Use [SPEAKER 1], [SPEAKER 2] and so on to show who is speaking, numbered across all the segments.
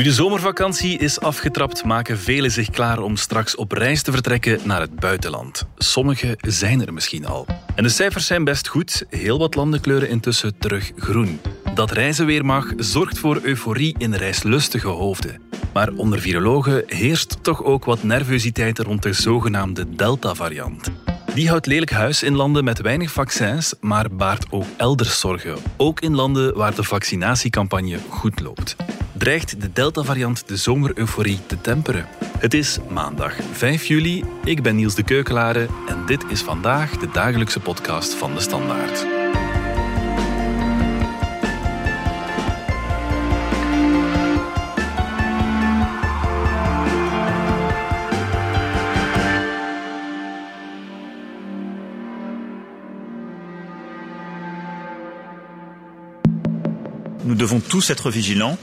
[SPEAKER 1] Nu de zomervakantie is afgetrapt, maken velen zich klaar om straks op reis te vertrekken naar het buitenland. Sommige zijn er misschien al. En de cijfers zijn best goed. Heel wat landen kleuren intussen terug groen. Dat reizen weer mag, zorgt voor euforie in reislustige hoofden. Maar onder virologen heerst toch ook wat nervositeit rond de zogenaamde Delta-variant. Die houdt lelijk huis in landen met weinig vaccins, maar baart ook elders zorgen. Ook in landen waar de vaccinatiecampagne goed loopt. Dreigt de Delta-variant de zomereuforie te temperen? Het is maandag 5 juli. Ik ben Niels de Keukelare en dit is vandaag de dagelijkse podcast van de Standaard.
[SPEAKER 2] Nous devons tous être vigilants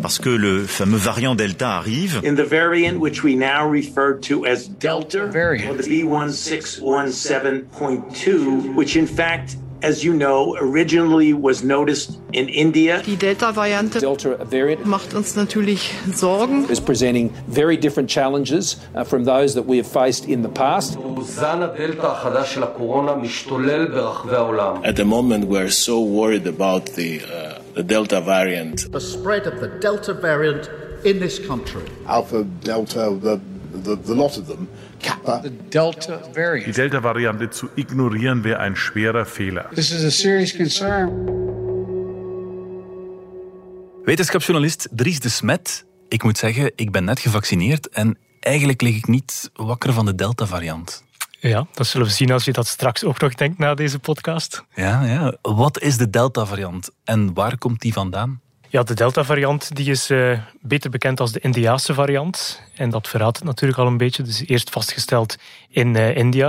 [SPEAKER 2] parce que le fameux variant Delta arrive.
[SPEAKER 3] In the variant which we now refer to as Delta,
[SPEAKER 4] variant.
[SPEAKER 3] or the B1617.2, which in fact as you know, originally was noticed in India.
[SPEAKER 5] Die Delta
[SPEAKER 4] Delta variant
[SPEAKER 5] macht uns natürlich Sorgen.
[SPEAKER 4] Is presenting very different challenges uh, from those that we have faced in the past.
[SPEAKER 6] At the moment, we're so worried about the uh, the Delta variant.
[SPEAKER 7] the spread of the Delta variant in this country.
[SPEAKER 8] Alpha, Delta, the, the, the lot of them, Kappa.
[SPEAKER 9] Delta
[SPEAKER 10] Die
[SPEAKER 9] variant.
[SPEAKER 10] Delta-Variante zu ignorieren wäre ein schwerer Fehler.
[SPEAKER 9] This is a serious concern.
[SPEAKER 1] Wetenschapsjournalist Dries de Smet. Ik moet zeggen, ik ben net gevaccineerd en eigenlijk lig ik niet wakker van de Delta-variant.
[SPEAKER 11] Ja, dat zullen we zien als je dat straks ook nog denkt na deze podcast.
[SPEAKER 1] Ja, ja. Wat is de Delta-variant en waar komt die vandaan?
[SPEAKER 11] Ja, de Delta-variant die is eh, beter bekend als de Indiaanse variant. En dat verraadt het natuurlijk al een beetje. Dus eerst vastgesteld in eh, India.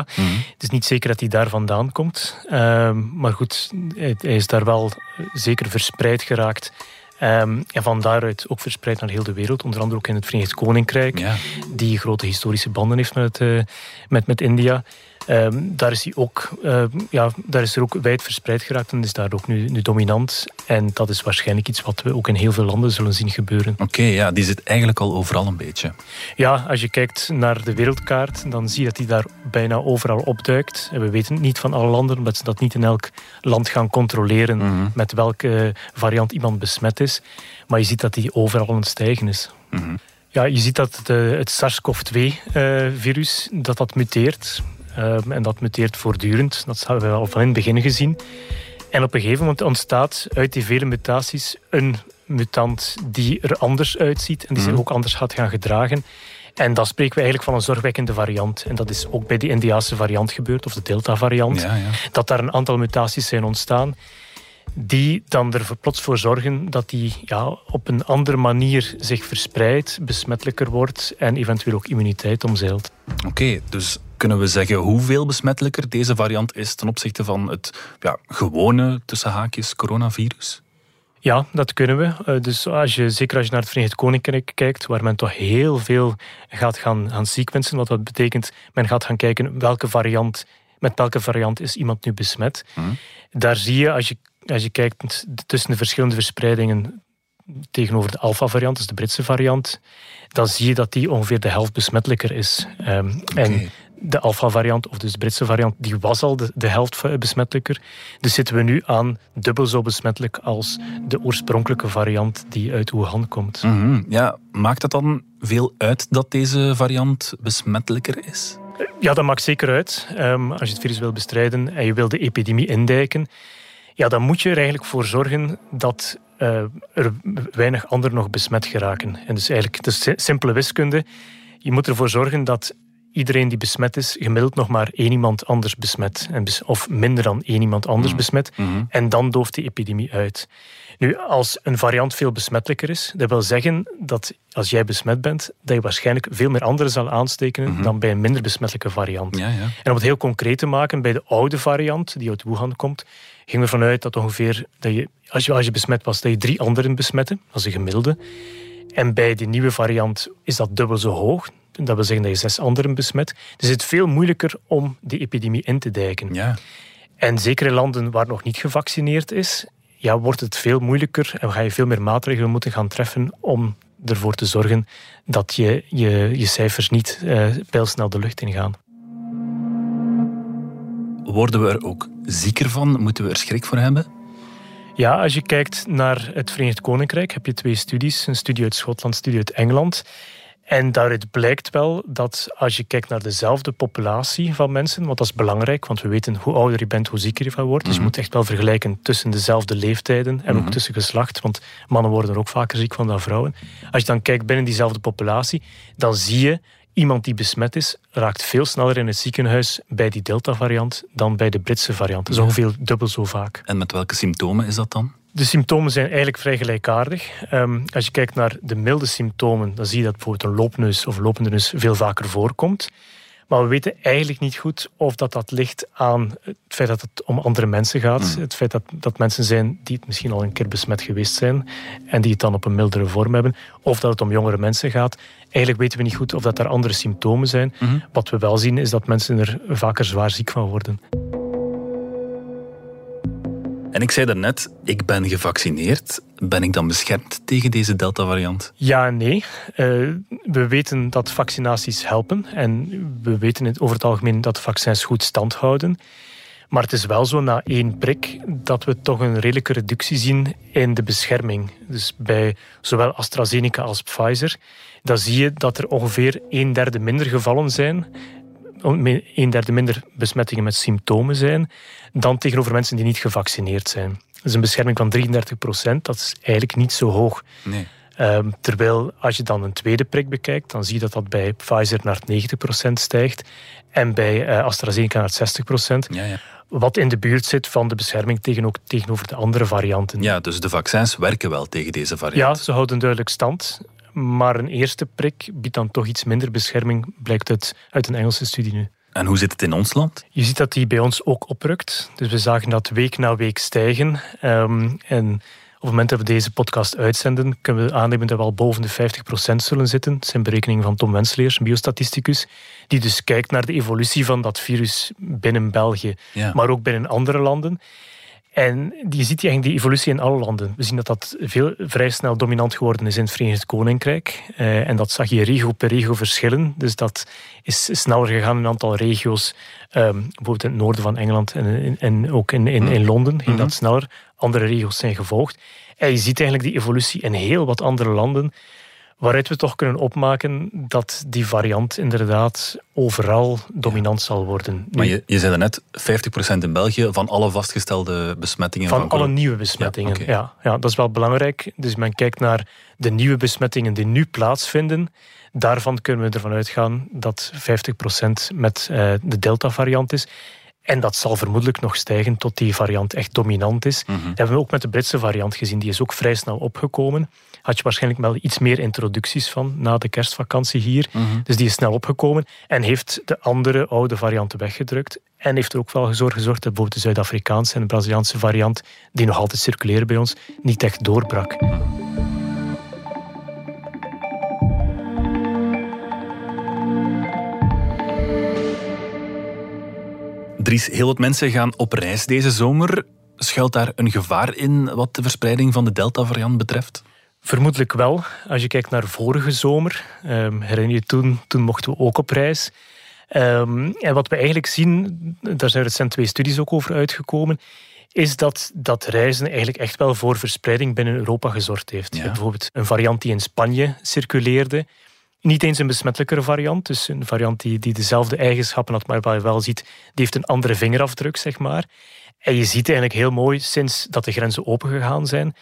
[SPEAKER 11] Het is niet zeker dat hij daar vandaan komt. Ehm, maar goed, hij, hij is daar wel zeker verspreid geraakt. Ehm, en van daaruit ook verspreid naar heel de wereld. Onder andere ook in het Verenigd Koninkrijk.
[SPEAKER 1] Ja.
[SPEAKER 11] Die grote historische banden heeft met, eh, met, met India. Ehm, daar, is hij ook, eh, ja, daar is er ook wijd verspreid geraakt en is daar ook nu, nu dominant. En dat is waarschijnlijk iets wat we ook in heel veel landen zullen zien gebeuren.
[SPEAKER 1] Oké, ja, die zit eigenlijk al overal een beetje.
[SPEAKER 11] Ja, als je kijkt naar de wereldkaart, dan zie je dat die daar bijna overal opduikt. En we weten het niet van alle landen, omdat ze dat niet in elk land gaan controleren met welke variant iemand besmet is. Maar je ziet dat die overal aan het stijgen is. Ja, je ziet dat de, het SARS-CoV-2-virus dat dat muteert. Ehm, en dat muteert voortdurend. Dat hebben we al van in het begin gezien. En op een gegeven moment ontstaat uit die vele mutaties een mutant die er anders uitziet en die zich ook anders gaat gaan gedragen. En dan spreken we eigenlijk van een zorgwekkende variant. En dat is ook bij de Indiaanse variant gebeurd, of de Delta-variant.
[SPEAKER 1] Ja, ja.
[SPEAKER 11] Dat daar een aantal mutaties zijn ontstaan die dan er plots voor zorgen dat die ja, op een andere manier zich verspreidt, besmettelijker wordt en eventueel ook immuniteit omzeilt.
[SPEAKER 1] Oké, dus kunnen we zeggen hoeveel besmettelijker deze variant is ten opzichte van het ja, gewone, tussen haakjes, coronavirus?
[SPEAKER 11] Ja, dat kunnen we. Eh, Dus als je, zeker als je naar het Verenigd Koninkrijk kijkt, waar men toch heel veel gaat gaan, gaan sequencen, wat dat betekent, men gaat gaan kijken welke variant, met welke variant is iemand nu besmet. Daar zie je, als je, als je kijkt tussen de verschillende verspreidingen tegenover de alpha-variant, dus de Britse variant, dan zie je dat die ongeveer de helft besmettelijker is. Ehm, En de alpha-variant, of dus de Britse variant, die was al de, de helft eh, besmettelijker. Dus zitten we nu aan dubbel zo besmettelijk als de oorspronkelijke variant die uit Wuhan komt.
[SPEAKER 1] Mhm. Ja, maakt het dan veel uit dat deze variant besmettelijker is?
[SPEAKER 11] Ja, dat maakt zeker uit. Ehm, als je het virus wil bestrijden en je wil de epidemie indijken, ja, dan moet je er eigenlijk voor zorgen dat eh, er weinig anderen nog besmet geraken. En dus eigenlijk, het is si- simpele wiskunde. Je moet ervoor zorgen dat iedereen die besmet is, gemiddeld nog maar één iemand anders besmet. Of minder dan één iemand anders besmet. En dan dooft die epidemie uit. Nu, als een variant veel besmettelijker is, dat wil zeggen dat als jij besmet bent, dat je waarschijnlijk veel meer anderen zal aansteken dan bij een minder besmettelijke variant.
[SPEAKER 1] Ja, ja.
[SPEAKER 11] En om het heel concreet te maken, bij de oude variant die uit Wuhan komt, gingen we ervan uit dat ongeveer, dat je, als, je, als je besmet was, dat je drie anderen besmette, is een gemiddelde. En bij die nieuwe variant is dat dubbel zo hoog. Dat wil zeggen dat je zes anderen besmet. Dus het is veel moeilijker om die epidemie in te dijken.
[SPEAKER 1] Ja.
[SPEAKER 11] En zeker in landen waar nog niet gevaccineerd is, ja, wordt het veel moeilijker en ga je veel meer maatregelen moeten gaan treffen om ervoor te zorgen dat je je, je cijfers niet uh, pijlsnel de lucht ingaan.
[SPEAKER 1] Worden we er ook zieker van? Moeten we er schrik voor hebben?
[SPEAKER 11] Ja, als je kijkt naar het Verenigd Koninkrijk, heb je twee studies. Een studie uit Schotland, een studie uit Engeland. En daaruit blijkt wel dat als je kijkt naar dezelfde populatie van mensen, want dat is belangrijk, want we weten hoe ouder je bent, hoe zieker je van wordt. Dus je mhm. moet echt wel vergelijken tussen dezelfde leeftijden en ook mhm. tussen geslacht, want mannen worden er ook vaker ziek van dan vrouwen. Als je dan kijkt binnen diezelfde populatie, dan zie je iemand die besmet is, raakt veel sneller in het ziekenhuis bij die Delta-variant dan bij de Britse variant. Dat is ongeveer dubbel zo vaak.
[SPEAKER 1] En met welke symptomen is dat dan?
[SPEAKER 11] De symptomen zijn eigenlijk vrij gelijkaardig. Um, als je kijkt naar de milde symptomen, dan zie je dat bijvoorbeeld een loopneus of lopende neus veel vaker voorkomt. Maar we weten eigenlijk niet goed of dat, dat ligt aan het feit dat het om andere mensen gaat. Hmm. Het feit dat, dat mensen zijn die het misschien al een keer besmet geweest zijn en die het dan op een mildere vorm hebben. Of dat het om jongere mensen gaat. Eigenlijk weten we niet goed of dat er andere symptomen zijn. Hmm. Wat we wel zien is dat mensen er vaker zwaar ziek van worden.
[SPEAKER 1] En ik zei daarnet, ik ben gevaccineerd. Ben ik dan beschermd tegen deze Delta-variant?
[SPEAKER 11] Ja en nee. Uh, we weten dat vaccinaties helpen. En we weten over het algemeen dat vaccins goed stand houden. Maar het is wel zo na één prik dat we toch een redelijke reductie zien in de bescherming. Dus bij zowel AstraZeneca als Pfizer, dan zie je dat er ongeveer een derde minder gevallen zijn een derde minder besmettingen met symptomen zijn dan tegenover mensen die niet gevaccineerd zijn. Dat is een bescherming van 33 procent. Dat is eigenlijk niet zo hoog.
[SPEAKER 1] Nee.
[SPEAKER 11] Um, terwijl als je dan een tweede prik bekijkt, dan zie je dat dat bij Pfizer naar 90% stijgt en bij uh, AstraZeneca naar 60%.
[SPEAKER 1] Ja, ja.
[SPEAKER 11] Wat in de buurt zit van de bescherming tegen ook, tegenover de andere varianten.
[SPEAKER 1] Ja, dus de vaccins werken wel tegen deze variant.
[SPEAKER 11] Ja, ze houden duidelijk stand. Maar een eerste prik biedt dan toch iets minder bescherming, blijkt uit, uit een Engelse studie nu.
[SPEAKER 1] En hoe zit het in ons land?
[SPEAKER 11] Je ziet dat die bij ons ook oprukt. Dus we zagen dat week na week stijgen. Um, en op het moment dat we deze podcast uitzenden, kunnen we aannemen dat we al boven de 50% zullen zitten. Dat zijn berekeningen van Tom Wensleers, een biostatisticus, die dus kijkt naar de evolutie van dat virus binnen België, maar ook binnen andere landen. En je ziet eigenlijk die evolutie in alle landen. We zien dat dat veel, vrij snel dominant geworden is in het Verenigd Koninkrijk. Eh, en dat zag je regio per regio verschillen. Dus dat is sneller gegaan in een aantal regio's. Um, bijvoorbeeld in het noorden van Engeland en, en ook in, in, in Londen ging dat mhm. sneller. Andere regio's zijn gevolgd. En je ziet eigenlijk die evolutie in heel wat andere landen waaruit we toch kunnen opmaken dat die variant inderdaad overal dominant zal worden.
[SPEAKER 1] Maar je, je zei net 50% in België van alle vastgestelde besmettingen.
[SPEAKER 11] Van, van alle nieuwe besmettingen, ja, ja, ja. Dat is wel belangrijk. Dus men kijkt naar de nieuwe besmettingen die nu plaatsvinden. Daarvan kunnen we ervan uitgaan dat 50% met uh, de Delta-variant is. En dat zal vermoedelijk nog stijgen tot die variant echt dominant is.
[SPEAKER 1] Mm Dat
[SPEAKER 11] hebben we ook met de Britse variant gezien. Die is ook vrij snel opgekomen. Had je waarschijnlijk wel iets meer introducties van na de kerstvakantie hier.
[SPEAKER 1] Mhm.
[SPEAKER 11] Dus die is snel opgekomen en heeft de andere oude varianten weggedrukt. En heeft er ook wel voor gezorgd dat bijvoorbeeld de Zuid-Afrikaanse en de Braziliaanse variant, die nog altijd circuleren bij ons, niet echt doorbrak.
[SPEAKER 1] Dries, heel wat mensen gaan op reis deze zomer. Schuilt daar een gevaar in wat de verspreiding van de Delta-variant betreft?
[SPEAKER 11] Vermoedelijk wel. Als je kijkt naar vorige zomer, um, herinner je toen, toen mochten we ook op reis. Um, en wat we eigenlijk zien, daar zijn recent twee studies ook over uitgekomen, is dat dat reizen eigenlijk echt wel voor verspreiding binnen Europa gezorgd heeft. Je hebt bijvoorbeeld een variant die in Spanje circuleerde, niet eens een besmettelijkere variant, dus een variant die, die dezelfde eigenschappen had, maar waar je wel ziet, die heeft een andere vingerafdruk, zeg maar. En je ziet eigenlijk heel mooi, sinds dat de grenzen opengegaan zijn,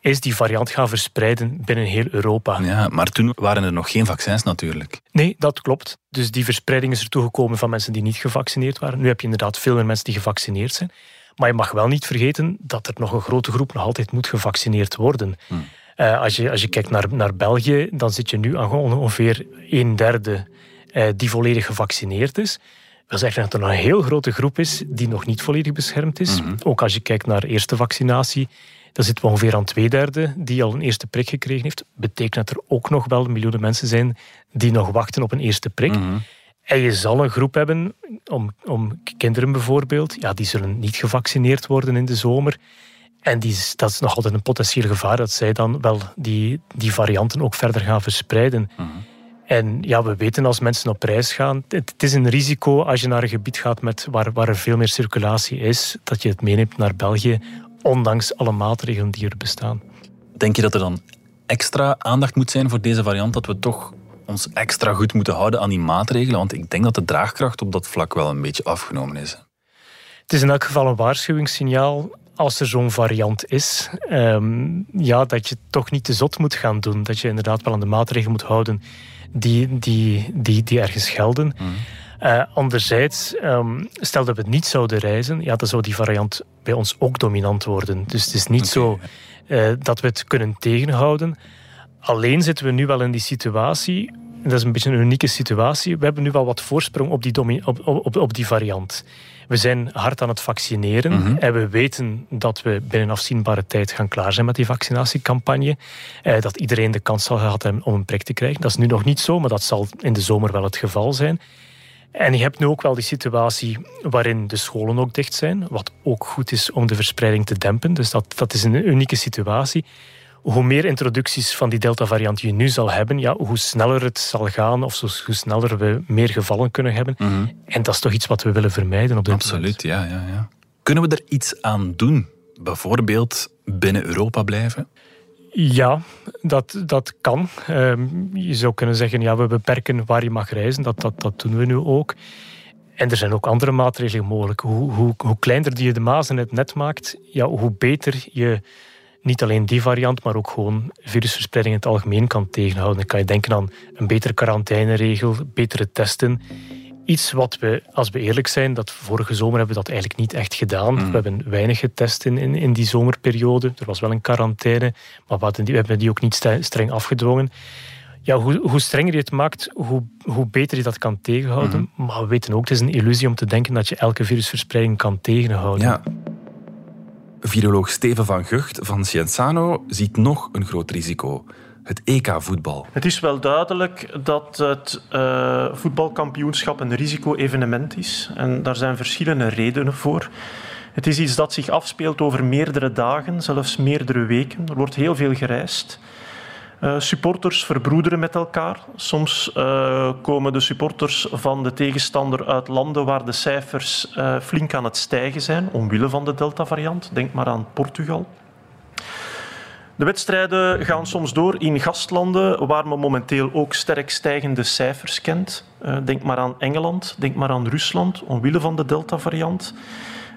[SPEAKER 11] is die variant gaan verspreiden binnen heel Europa.
[SPEAKER 1] Ja, maar toen waren er nog geen vaccins natuurlijk.
[SPEAKER 11] Nee, dat klopt. Dus die verspreiding is ertoe gekomen van mensen die niet gevaccineerd waren. Nu heb je inderdaad veel meer mensen die gevaccineerd zijn. Maar je mag wel niet vergeten dat er nog een grote groep nog altijd moet gevaccineerd worden.
[SPEAKER 1] Hmm.
[SPEAKER 11] Uh, als, je, als je kijkt naar, naar België, dan zit je nu aan ongeveer een derde uh, die volledig gevaccineerd is. Dat zeggen dat er nog een heel grote groep is die nog niet volledig beschermd is.
[SPEAKER 1] Mhm.
[SPEAKER 11] Ook als je kijkt naar eerste vaccinatie, dan zitten we ongeveer aan twee derde die al een eerste prik gekregen heeft. Betekent dat er ook nog wel miljoenen mensen zijn die nog wachten op een eerste prik.
[SPEAKER 1] Mhm.
[SPEAKER 11] En je zal een groep hebben, om, om kinderen bijvoorbeeld, ja, die zullen niet gevaccineerd worden in de zomer. En die, dat is nog altijd een potentieel gevaar dat zij dan wel die, die varianten ook verder gaan verspreiden.
[SPEAKER 1] Mhm.
[SPEAKER 11] En ja, we weten als mensen op reis gaan, het, het, is een risico als je naar een gebied gaat met, waar, waar er veel meer circulatie is, dat je het meeneemt naar België, ondanks alle maatregelen die er bestaan.
[SPEAKER 1] Denk je dat er dan extra aandacht moet zijn voor deze variant, dat we toch ons extra goed moeten houden aan die maatregelen? Want ik denk dat de draagkracht op dat vlak wel een beetje afgenomen is.
[SPEAKER 11] Het is in elk geval een waarschuwingssignaal als er zo'n variant is, um, ja, dat je toch niet te zot moet gaan doen. Dat je inderdaad wel aan de maatregelen moet houden die, die, die, die ergens gelden. Mm. Uh, anderzijds, um, stel dat we het niet zouden reizen, ja, dan zou die variant bij ons ook dominant worden. Dus het is niet okay. zo uh, dat we het kunnen tegenhouden. Alleen zitten we nu wel in die situatie, en dat is een beetje een unieke situatie, we hebben nu wel wat voorsprong op die, op, op, op die variant. We zijn hard aan het vaccineren mm -hmm. en we weten dat we binnen afzienbare tijd gaan klaar zijn met die vaccinatiecampagne. Eh, dat iedereen de kans zal gehad hebben om een prik te krijgen. Dat is nu nog niet zo, maar dat zal in de zomer wel het geval zijn. En je hebt nu ook wel die situatie waarin de scholen ook dicht zijn, wat ook goed is om de verspreiding te dempen. Dus dat, dat is een unieke situatie hoe meer introducties van die Delta-variant je nu zal hebben, ja, hoe sneller het zal gaan of hoe sneller we meer gevallen kunnen hebben. Mm -hmm. En dat is toch iets wat we willen vermijden op dit
[SPEAKER 1] Absoluut, ja, ja, ja. Kunnen we er iets aan doen? Bijvoorbeeld binnen Europa blijven?
[SPEAKER 11] Ja, dat, dat kan. Um, je zou kunnen zeggen, ja, we beperken waar je mag reizen. Dat, dat, dat doen we nu ook. En er zijn ook andere maatregelen mogelijk. Hoe, hoe, hoe kleiner die je de het net maakt, ja, hoe beter je niet alleen die variant, maar ook gewoon virusverspreiding in het algemeen kan tegenhouden. Dan kan je denken aan een betere quarantaineregel, betere testen. Iets wat we, als we eerlijk zijn, dat vorige zomer hebben we dat eigenlijk niet echt gedaan. Mm. We hebben weinig getest in, in, in, die zomerperiode. Er was wel een quarantaine, maar we, die, we hebben die ook niet streng afgedwongen. Ja, hoe, hoe, strenger je het maakt, hoe, hoe beter je dat kan tegenhouden. Mm. Maar we weten ook, het is een illusie om te denken dat je elke virusverspreiding kan tegenhouden.
[SPEAKER 1] Ja. Viroloog Steven van Gucht van Cienzano ziet nog een groot risico. Het EK-voetbal.
[SPEAKER 12] Het is wel duidelijk dat het uh, voetbalkampioenschap een risico-evenement is. En daar zijn verschillende redenen voor. Het is iets dat zich afspeelt over meerdere dagen, zelfs meerdere weken. Er wordt heel veel gereisd. Uh, supporters verbroederen met elkaar. Soms uh, komen de supporters van de tegenstander uit landen waar de cijfers uh, flink aan het stijgen zijn, omwille van de Delta-variant. Denk maar aan Portugal. De wedstrijden gaan soms door in gastlanden waar men momenteel ook sterk stijgende cijfers kent. denk maar aan Engeland, denk maar aan Rusland, omwille van de Delta-variant.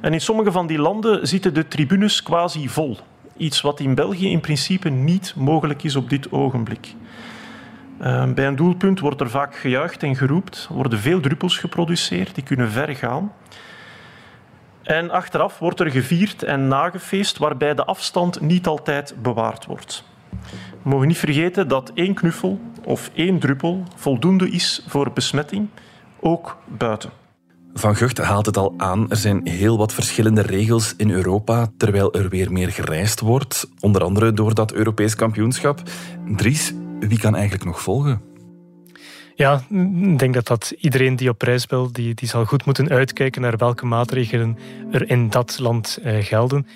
[SPEAKER 12] En in sommige van die landen zitten de tribunes quasi vol. Iets wat in België in principe niet mogelijk is op dit ogenblik. Uh, bij een doelpunt wordt er vaak gejuicht en geroept. Er worden veel druppels geproduceerd, die kunnen ver gaan. En achteraf wordt er gevierd en nagefeest, waarbij de afstand niet altijd bewaard wordt. We mogen niet vergeten dat één knuffel of één druppel voldoende is voor besmetting, ook buiten.
[SPEAKER 1] Van Gucht haalt het al aan. Er zijn heel wat verschillende regels in Europa, terwijl er weer meer gereisd wordt. Onder andere door dat Europees kampioenschap. Dries, wie kan eigenlijk nog volgen?
[SPEAKER 11] Ja, ik denk dat, iedereen die op reis wil, die, die zal goed moeten uitkijken naar welke maatregelen er in dat land eh, gelden.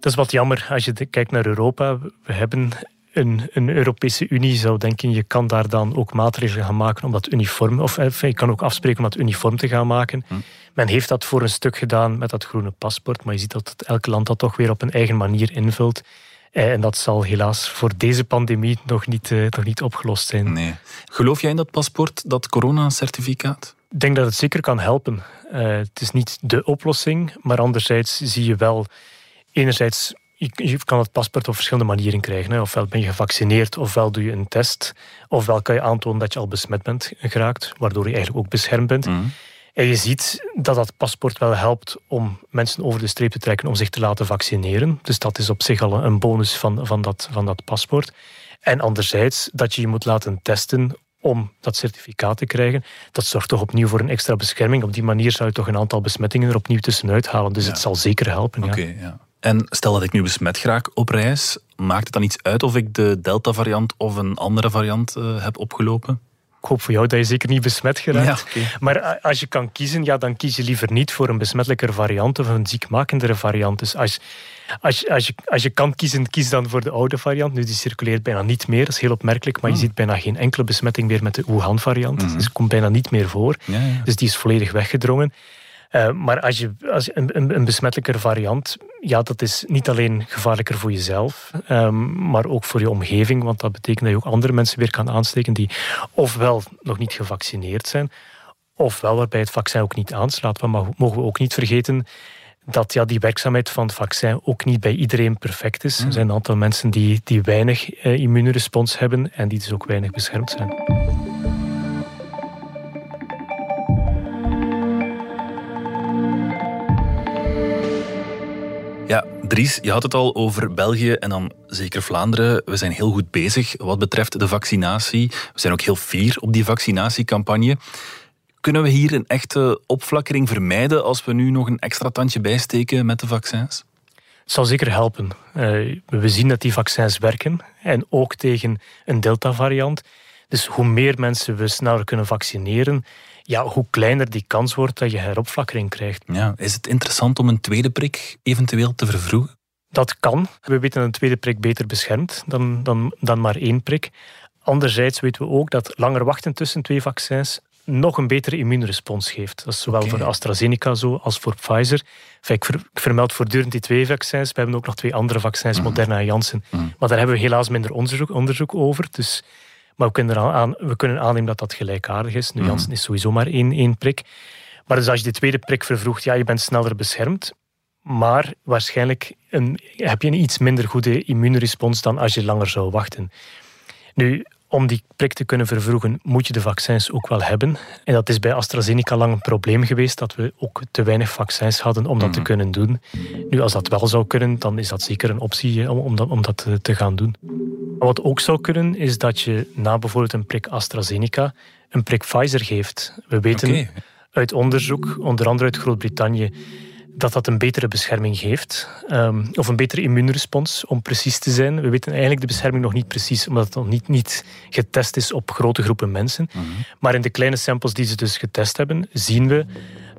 [SPEAKER 11] Dat is wat jammer als je kijkt naar Europa. We hebben een, een, Europese Unie zou denken, je kan daar dan ook maatregelen gaan maken om dat uniform, of eh, je kan ook afspreken om dat uniform te gaan maken. Hm. Men heeft dat voor een stuk gedaan met dat groene paspoort, maar je ziet dat elk land dat toch weer op een eigen manier invult. Eh, en dat zal helaas voor deze pandemie nog niet, uh, nog niet opgelost zijn.
[SPEAKER 1] Nee. Geloof jij in dat paspoort, dat coronacertificaat?
[SPEAKER 11] Ik denk dat het zeker kan helpen. Uh, het is niet de oplossing, maar anderzijds zie je wel enerzijds je kan het paspoort op verschillende manieren krijgen. Ofwel ben je gevaccineerd, ofwel doe je een test. Ofwel kan je aantonen dat je al besmet bent geraakt, waardoor je eigenlijk ook beschermd bent. Mm. En je ziet dat dat paspoort wel helpt om mensen over de streep te trekken om zich te laten vaccineren. Dus dat is op zich al een bonus van, van, dat, van dat paspoort. En anderzijds dat je je moet laten testen om dat certificaat te krijgen. Dat zorgt toch opnieuw voor een extra bescherming. Op die manier zou je toch een aantal besmettingen er opnieuw tussenuit halen. Dus het zal zeker helpen.
[SPEAKER 1] Oké, okay, ja. En stel dat ik nu besmet raak op reis, maakt het dan iets uit of ik de Delta-variant of een andere variant uh, heb opgelopen?
[SPEAKER 11] ik hoop voor jou dat je zeker niet besmet geraakt. Maar als je kan kiezen, ja, dan kies je liever niet voor een besmettelijker variant of een ziekmakendere variant. Dus als, als, als, je, als je kan kiezen, kies dan voor de oude variant. Nu, die circuleert bijna niet meer. Dat is heel opmerkelijk, maar je hmm. ziet bijna geen enkele besmetting meer met de Wuhan-variant. Hmm. Dus het komt bijna niet meer voor. Dus die is volledig weggedrongen. Uh, maar als je, als een, een, een besmettelijker variant, ja, dat is niet alleen gevaarlijker voor jezelf, um, maar ook voor je omgeving. Want dat betekent dat je ook andere mensen weer kan aansteken die ofwel nog niet gevaccineerd zijn, ofwel waarbij het vaccin ook niet aanslaat. Maar mogen we ook niet vergeten dat ja, die werkzaamheid van het vaccin ook niet bij iedereen perfect is. Er zijn een aantal mensen die, die weinig uh, immuunrespons hebben en die dus ook weinig beschermd zijn.
[SPEAKER 1] Ja, Dries, je had het al over België en dan zeker Vlaanderen. We zijn heel goed bezig wat betreft de vaccinatie. We zijn ook heel fier op die vaccinatiecampagne. Kunnen we hier een echte opflakkering vermijden als we nu nog een extra tandje bijsteken met de vaccins?
[SPEAKER 11] Het zal zeker helpen. Uh, we zien dat die vaccins werken en ook tegen een Delta-variant. Dus hoe meer mensen we sneller kunnen vaccineren, ja, hoe kleiner die kans wordt dat je heropflakkering krijgt.
[SPEAKER 1] Ja, is het interessant om een tweede prik eventueel te vervroegen?
[SPEAKER 11] Dat kan. We weten dat een tweede prik beter beschermt dan, dan, dan maar één prik. Anderzijds weten we ook dat langer wachten tussen twee vaccins nog een betere immuunrespons geeft. Dat is zowel voor AstraZeneca zo als voor Pfizer. ik, vermeld voortdurend die twee vaccins. We hebben ook nog twee andere vaccins, mhm. Moderna en Janssen. Mhm. Maar daar hebben we helaas minder onderzoek, onderzoek over. Dus maar we kunnen, aan, we kunnen aannemen dat dat gelijkaardig is. Nu, mhm. Janssen is sowieso maar één, één prik. Maar dus als je de tweede prik vervroegt, ja, je bent sneller beschermd. Maar waarschijnlijk een, heb je een iets minder goede immuunrespons dan als je langer zou wachten. Nu, om die prik te kunnen vervroegen, moet je de vaccins ook wel hebben. En dat is bij AstraZeneca lang een probleem geweest, dat we ook te weinig vaccins hadden om dat te mhm. kunnen doen. Nu, als dat wel zou kunnen, dan is dat zeker een optie om, dat, om dat te gaan doen. Wat ook zou kunnen, is dat je na bijvoorbeeld een prik AstraZeneca een prik Pfizer geeft. We weten uit onderzoek, onder andere uit Groot-Brittannië, dat dat een betere bescherming geeft. Um, of een betere immuunrespons, om precies te zijn. We weten eigenlijk de bescherming nog niet precies, omdat het nog niet, niet getest is op grote groepen mensen. Mhm. Maar in de kleine samples die ze dus getest hebben, zien we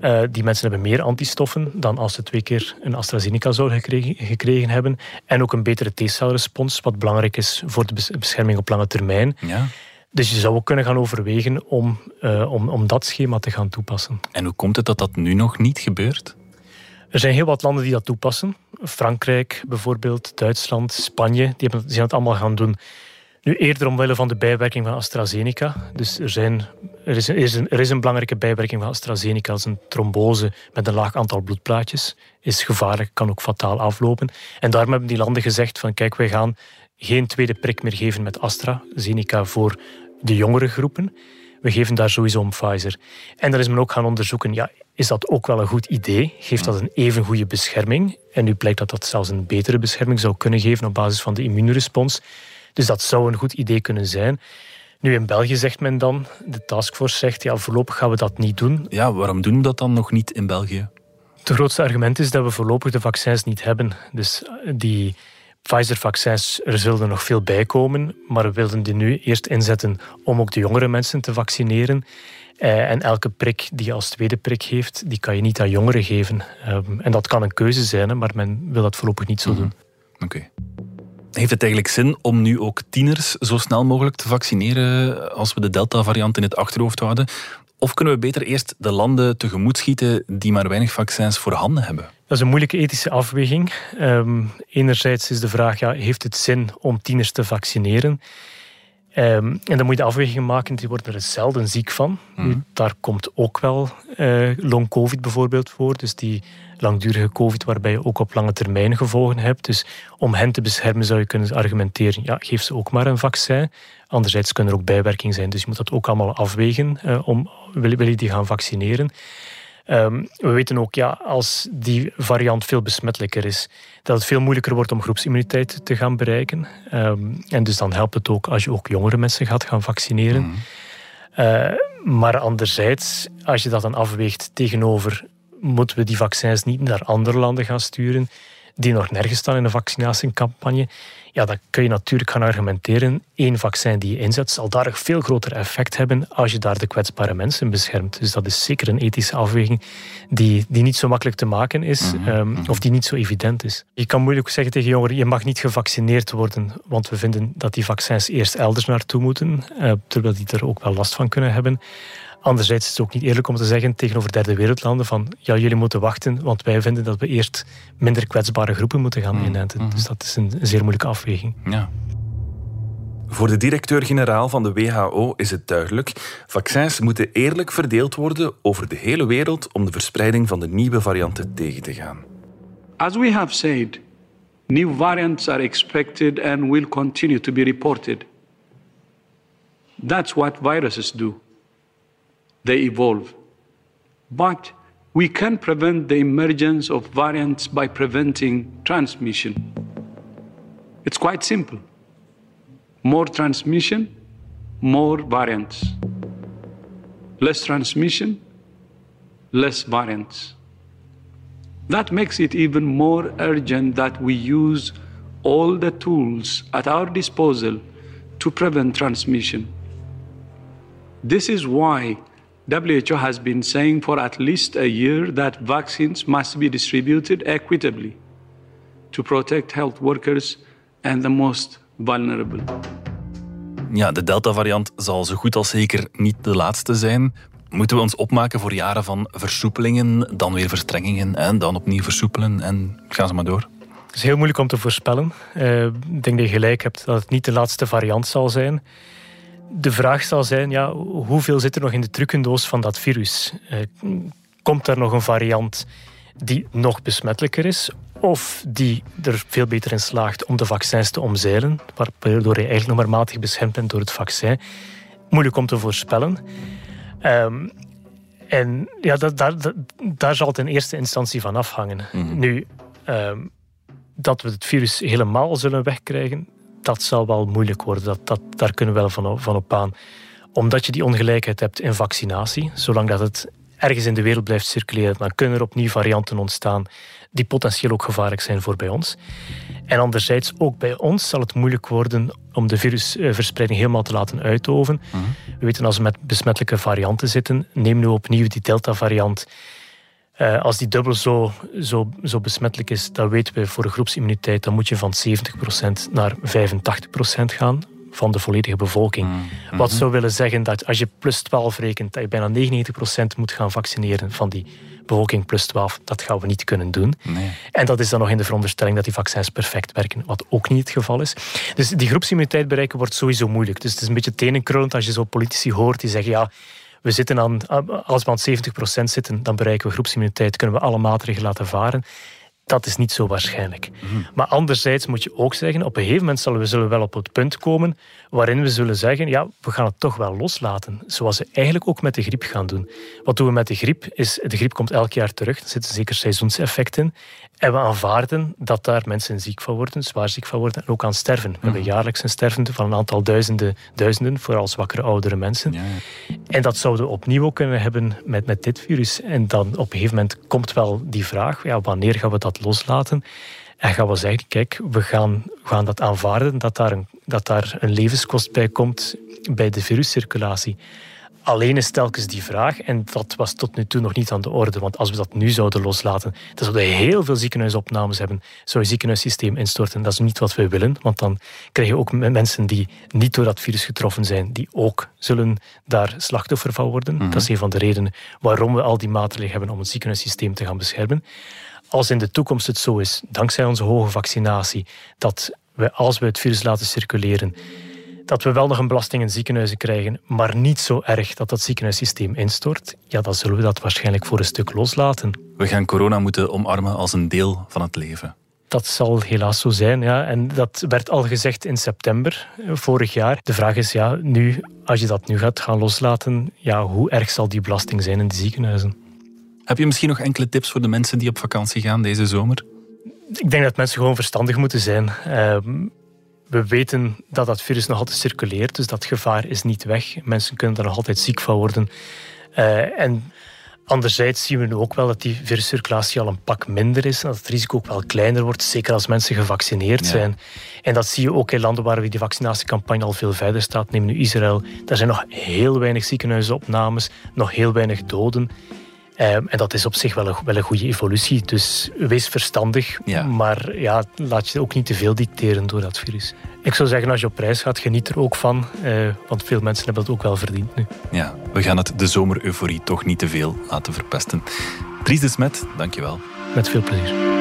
[SPEAKER 11] uh, die mensen hebben meer antistoffen dan als ze twee keer een AstraZeneca zouden gekregen, gekregen hebben. En ook een betere T-celrespons, wat belangrijk is voor de bescherming op lange termijn. Ja. Dus je zou ook kunnen gaan overwegen om, uh, om, om dat schema te gaan toepassen.
[SPEAKER 1] En hoe komt het dat dat nu nog niet gebeurt?
[SPEAKER 11] Er zijn heel wat landen die dat toepassen. Frankrijk bijvoorbeeld, Duitsland, Spanje, die, hebben, zijn het allemaal gaan doen. Nu eerder omwille van de bijwerking van AstraZeneca. Dus er, zijn, er, is, een, er is een belangrijke bijwerking van AstraZeneca. Is een trombose met een laag aantal bloedplaatjes. Is gevaarlijk, kan ook fataal aflopen. En daarom hebben die landen gezegd van kijk, wij gaan geen tweede prik meer geven met AstraZeneca voor de jongere groepen. We geven daar sowieso om Pfizer. En daar is men ook gaan onderzoeken, ja, is dat ook wel een goed idee? Geeft dat een even goede bescherming? En nu blijkt dat dat zelfs een betere bescherming zou kunnen geven op basis van de immuunrespons. Dus dat zou een goed idee kunnen zijn. Nu in België zegt men dan, de taskforce zegt, ja, voorlopig gaan we dat niet doen.
[SPEAKER 1] Ja, waarom doen we dat dan nog niet in België?
[SPEAKER 11] Het grootste argument is dat we voorlopig de vaccins niet hebben. Dus die Pfizer-vaccins, er zullen nog veel bij komen, maar we wilden die nu eerst inzetten om ook de jongere mensen te vaccineren. Eh, en elke prik die je als tweede prik geeft, die kan je niet aan jongeren geven. Ehm, en dat kan een keuze zijn, maar men wil dat voorlopig niet zo mhm. doen.
[SPEAKER 1] Oké. Heeft het eigenlijk zin om nu ook tieners zo snel mogelijk te vaccineren als we de Delta-variant in het achterhoofd houden? Of kunnen we beter eerst de landen tegemoet schieten die maar weinig vaccins voorhanden hebben?
[SPEAKER 11] Dat is een moeilijke ethische afweging. Um, enerzijds is de vraag, ja, heeft het zin om tieners te vaccineren? Um, en dan moet je de afweging maken, die worden er zelden ziek van. Mm. Daar komt ook wel uh, long-covid bijvoorbeeld voor. Dus die langdurige covid waarbij je ook op lange termijn gevolgen hebt. Dus om hen te beschermen zou je kunnen argumenteren, ja, geef ze ook maar een vaccin. Anderzijds kunnen er ook bijwerkingen zijn, dus je moet dat ook allemaal afwegen. Uh, om, wil, wil je die gaan vaccineren? Um, we weten ook, ja, als die variant veel besmettelijker is, dat het veel moeilijker wordt om groepsimmuniteit te gaan bereiken. Um, en dus dan helpt het ook als je ook jongere mensen gaat gaan vaccineren. Mm. Uh, maar anderzijds, als je dat dan afweegt tegenover moeten we die vaccins niet naar andere landen gaan sturen, die nog nergens staan in de vaccinatiecampagne, ja, dan kun je natuurlijk gaan argumenteren. één vaccin die je inzet zal daar een veel groter effect hebben als je daar de kwetsbare mensen beschermt. Dus dat is zeker een ethische afweging die, die niet zo makkelijk te maken is
[SPEAKER 1] Mhm,
[SPEAKER 11] ehm, of die niet zo evident is. Je kan moeilijk zeggen tegen jongeren, je mag niet gevaccineerd worden, want we vinden dat die vaccins eerst elders naartoe moeten, eh, terwijl die er ook wel last van kunnen hebben. Anderzijds is het ook niet eerlijk om te zeggen tegenover derde wereldlanden van ja, jullie moeten wachten, want wij vinden dat we eerst minder kwetsbare groepen moeten gaan inenten. Dus dat is een zeer moeilijke afweging.
[SPEAKER 1] Ja. Voor de directeur-generaal van de WHO is het duidelijk: vaccins moeten eerlijk verdeeld worden over de hele wereld om de verspreiding van de nieuwe varianten tegen te gaan.
[SPEAKER 9] As we have said, new variants are expected and will continue to be reported. That's what viruses do. They evolve. But we can prevent the emergence of variants by preventing transmission. It's quite simple. More transmission, more variants. Less transmission, less variants. That makes it even more urgent that we use all the tools at our disposal to prevent transmission. This is why WHO has been saying for at least a year that vaccines must be distributed equitably to protect health workers and the most vulnerable.
[SPEAKER 1] Ja, de Delta-variant zal zo goed als zeker niet de laatste zijn. Moeten we ons opmaken voor jaren van versoepelingen, dan weer verstrengingen en dan opnieuw versoepelen en gaan ze maar door?
[SPEAKER 11] Het is heel moeilijk om te voorspellen. Uh, ik denk dat je gelijk hebt dat het niet de laatste variant zal zijn. De vraag zal zijn, ja, hoeveel zit er nog in de trucendoos van dat virus? Uh, komt er nog een variant die nog besmettelijker is? Of die er veel beter in slaagt om de vaccins te omzeilen, waardoor je eigenlijk nog maar matig beschermd bent door het vaccin. Moeilijk om te voorspellen. Um, en ja, dat, daar, dat, daar zal het in eerste instantie van afhangen. Mm. Nu, um, dat we het virus helemaal zullen wegkrijgen, dat zal wel moeilijk worden. Dat, dat, daar kunnen we wel van, van op aan. Omdat je die ongelijkheid hebt in vaccinatie. Zolang dat het ergens in de wereld blijft circuleren, dan kunnen er opnieuw varianten ontstaan die potentieel ook gevaarlijk zijn voor bij ons. En anderzijds, ook bij ons zal het moeilijk worden om de virusverspreiding helemaal te laten uitoven.
[SPEAKER 1] Mhm.
[SPEAKER 11] We weten als we met besmettelijke varianten zitten, neem nu opnieuw die Delta-variant. Uh, als die dubbel zo, zo, zo besmettelijk is, dan weten we voor de groepsimmuniteit, dan moet je van 70% naar 85% gaan van de volledige bevolking.
[SPEAKER 1] Mhm.
[SPEAKER 11] Wat zou willen zeggen dat als je plus 12 rekent, dat je bijna 99% moet gaan vaccineren van die bevolking plus 12. Dat gaan we niet kunnen doen.
[SPEAKER 1] Nee.
[SPEAKER 11] En dat is dan nog in de veronderstelling dat die vaccins perfect werken, wat ook niet het geval is. Dus die groepsimmuniteit bereiken wordt sowieso moeilijk. Dus het is een beetje tenenkrullend als je zo politici hoort die zeggen ja, we zitten aan, als we aan 70% zitten, dan bereiken we groepsimmuniteit, kunnen we alle maatregelen laten varen. Dat is niet zo waarschijnlijk.
[SPEAKER 1] Mhm.
[SPEAKER 11] Maar anderzijds moet je ook zeggen, op een gegeven moment zullen we, zullen we wel op het punt komen waarin we zullen zeggen, ja, we gaan het toch wel loslaten. Zoals we eigenlijk ook met de griep gaan doen. Wat doen we met de griep? Is, de griep komt elk jaar terug. Er zitten zeker seizoenseffecten in. En we aanvaarden dat daar mensen ziek van worden, zwaar ziek van worden en ook aan sterven. We hebben jaarlijks een stervende van een aantal duizenden, duizenden vooral zwakkere oudere mensen.
[SPEAKER 1] Ja.
[SPEAKER 11] En dat zouden we opnieuw ook kunnen hebben met, met dit virus. En dan op een gegeven moment komt wel die vraag, ja, wanneer gaan we dat loslaten? En gaan we zeggen, kijk, we gaan, we gaan dat aanvaarden, dat daar, een, dat daar een levenskost bij komt bij de viruscirculatie. Alleen is telkens die vraag, en dat was tot nu toe nog niet aan de orde, want als we dat nu zouden loslaten, dan zouden we heel veel ziekenhuisopnames hebben, zou je ziekenhuissysteem instorten. Dat is niet wat we willen, want dan krijg je ook mensen die niet door dat virus getroffen zijn, die ook zullen daar slachtoffer van worden.
[SPEAKER 1] Mhm.
[SPEAKER 11] Dat is een van de redenen waarom we al die maatregelen hebben om het ziekenhuissysteem te gaan beschermen. Als in de toekomst het zo is, dankzij onze hoge vaccinatie, dat we als we het virus laten circuleren, dat we wel nog een belasting in ziekenhuizen krijgen, maar niet zo erg dat dat ziekenhuissysteem instort, ja, dan zullen we dat waarschijnlijk voor een stuk loslaten.
[SPEAKER 1] We gaan corona moeten omarmen als een deel van het leven.
[SPEAKER 11] Dat zal helaas zo zijn, ja. En dat werd al gezegd in september vorig jaar. De vraag is, ja, nu, als je dat nu gaat gaan loslaten, ja, hoe erg zal die belasting zijn in de ziekenhuizen?
[SPEAKER 1] Heb je misschien nog enkele tips voor de mensen die op vakantie gaan deze zomer?
[SPEAKER 11] Ik denk dat mensen gewoon verstandig moeten zijn. Uh, we weten dat dat virus nog altijd circuleert, dus dat gevaar is niet weg. Mensen kunnen er nog altijd ziek van worden. Uh, en Anderzijds zien we nu ook wel dat die viruscirculatie al een pak minder is en dat het risico ook wel kleiner wordt, zeker als mensen gevaccineerd zijn. En dat zie je ook in landen waar die vaccinatiecampagne al veel verder staat. Neem nu Israël. Daar zijn nog heel weinig ziekenhuisopnames, nog heel weinig doden. Ehm, en dat is op zich wel een, wel een goede evolutie. Dus wees verstandig, maar ja, laat je ook niet te veel dicteren door dat virus. Ik zou zeggen, als je op reis gaat, geniet er ook van. Eh, want veel mensen hebben dat ook wel verdiend nu.
[SPEAKER 1] Ja, we gaan het de zomer-euforie toch niet te veel laten verpesten. Dries de Smet, dankjewel.
[SPEAKER 11] Met veel plezier.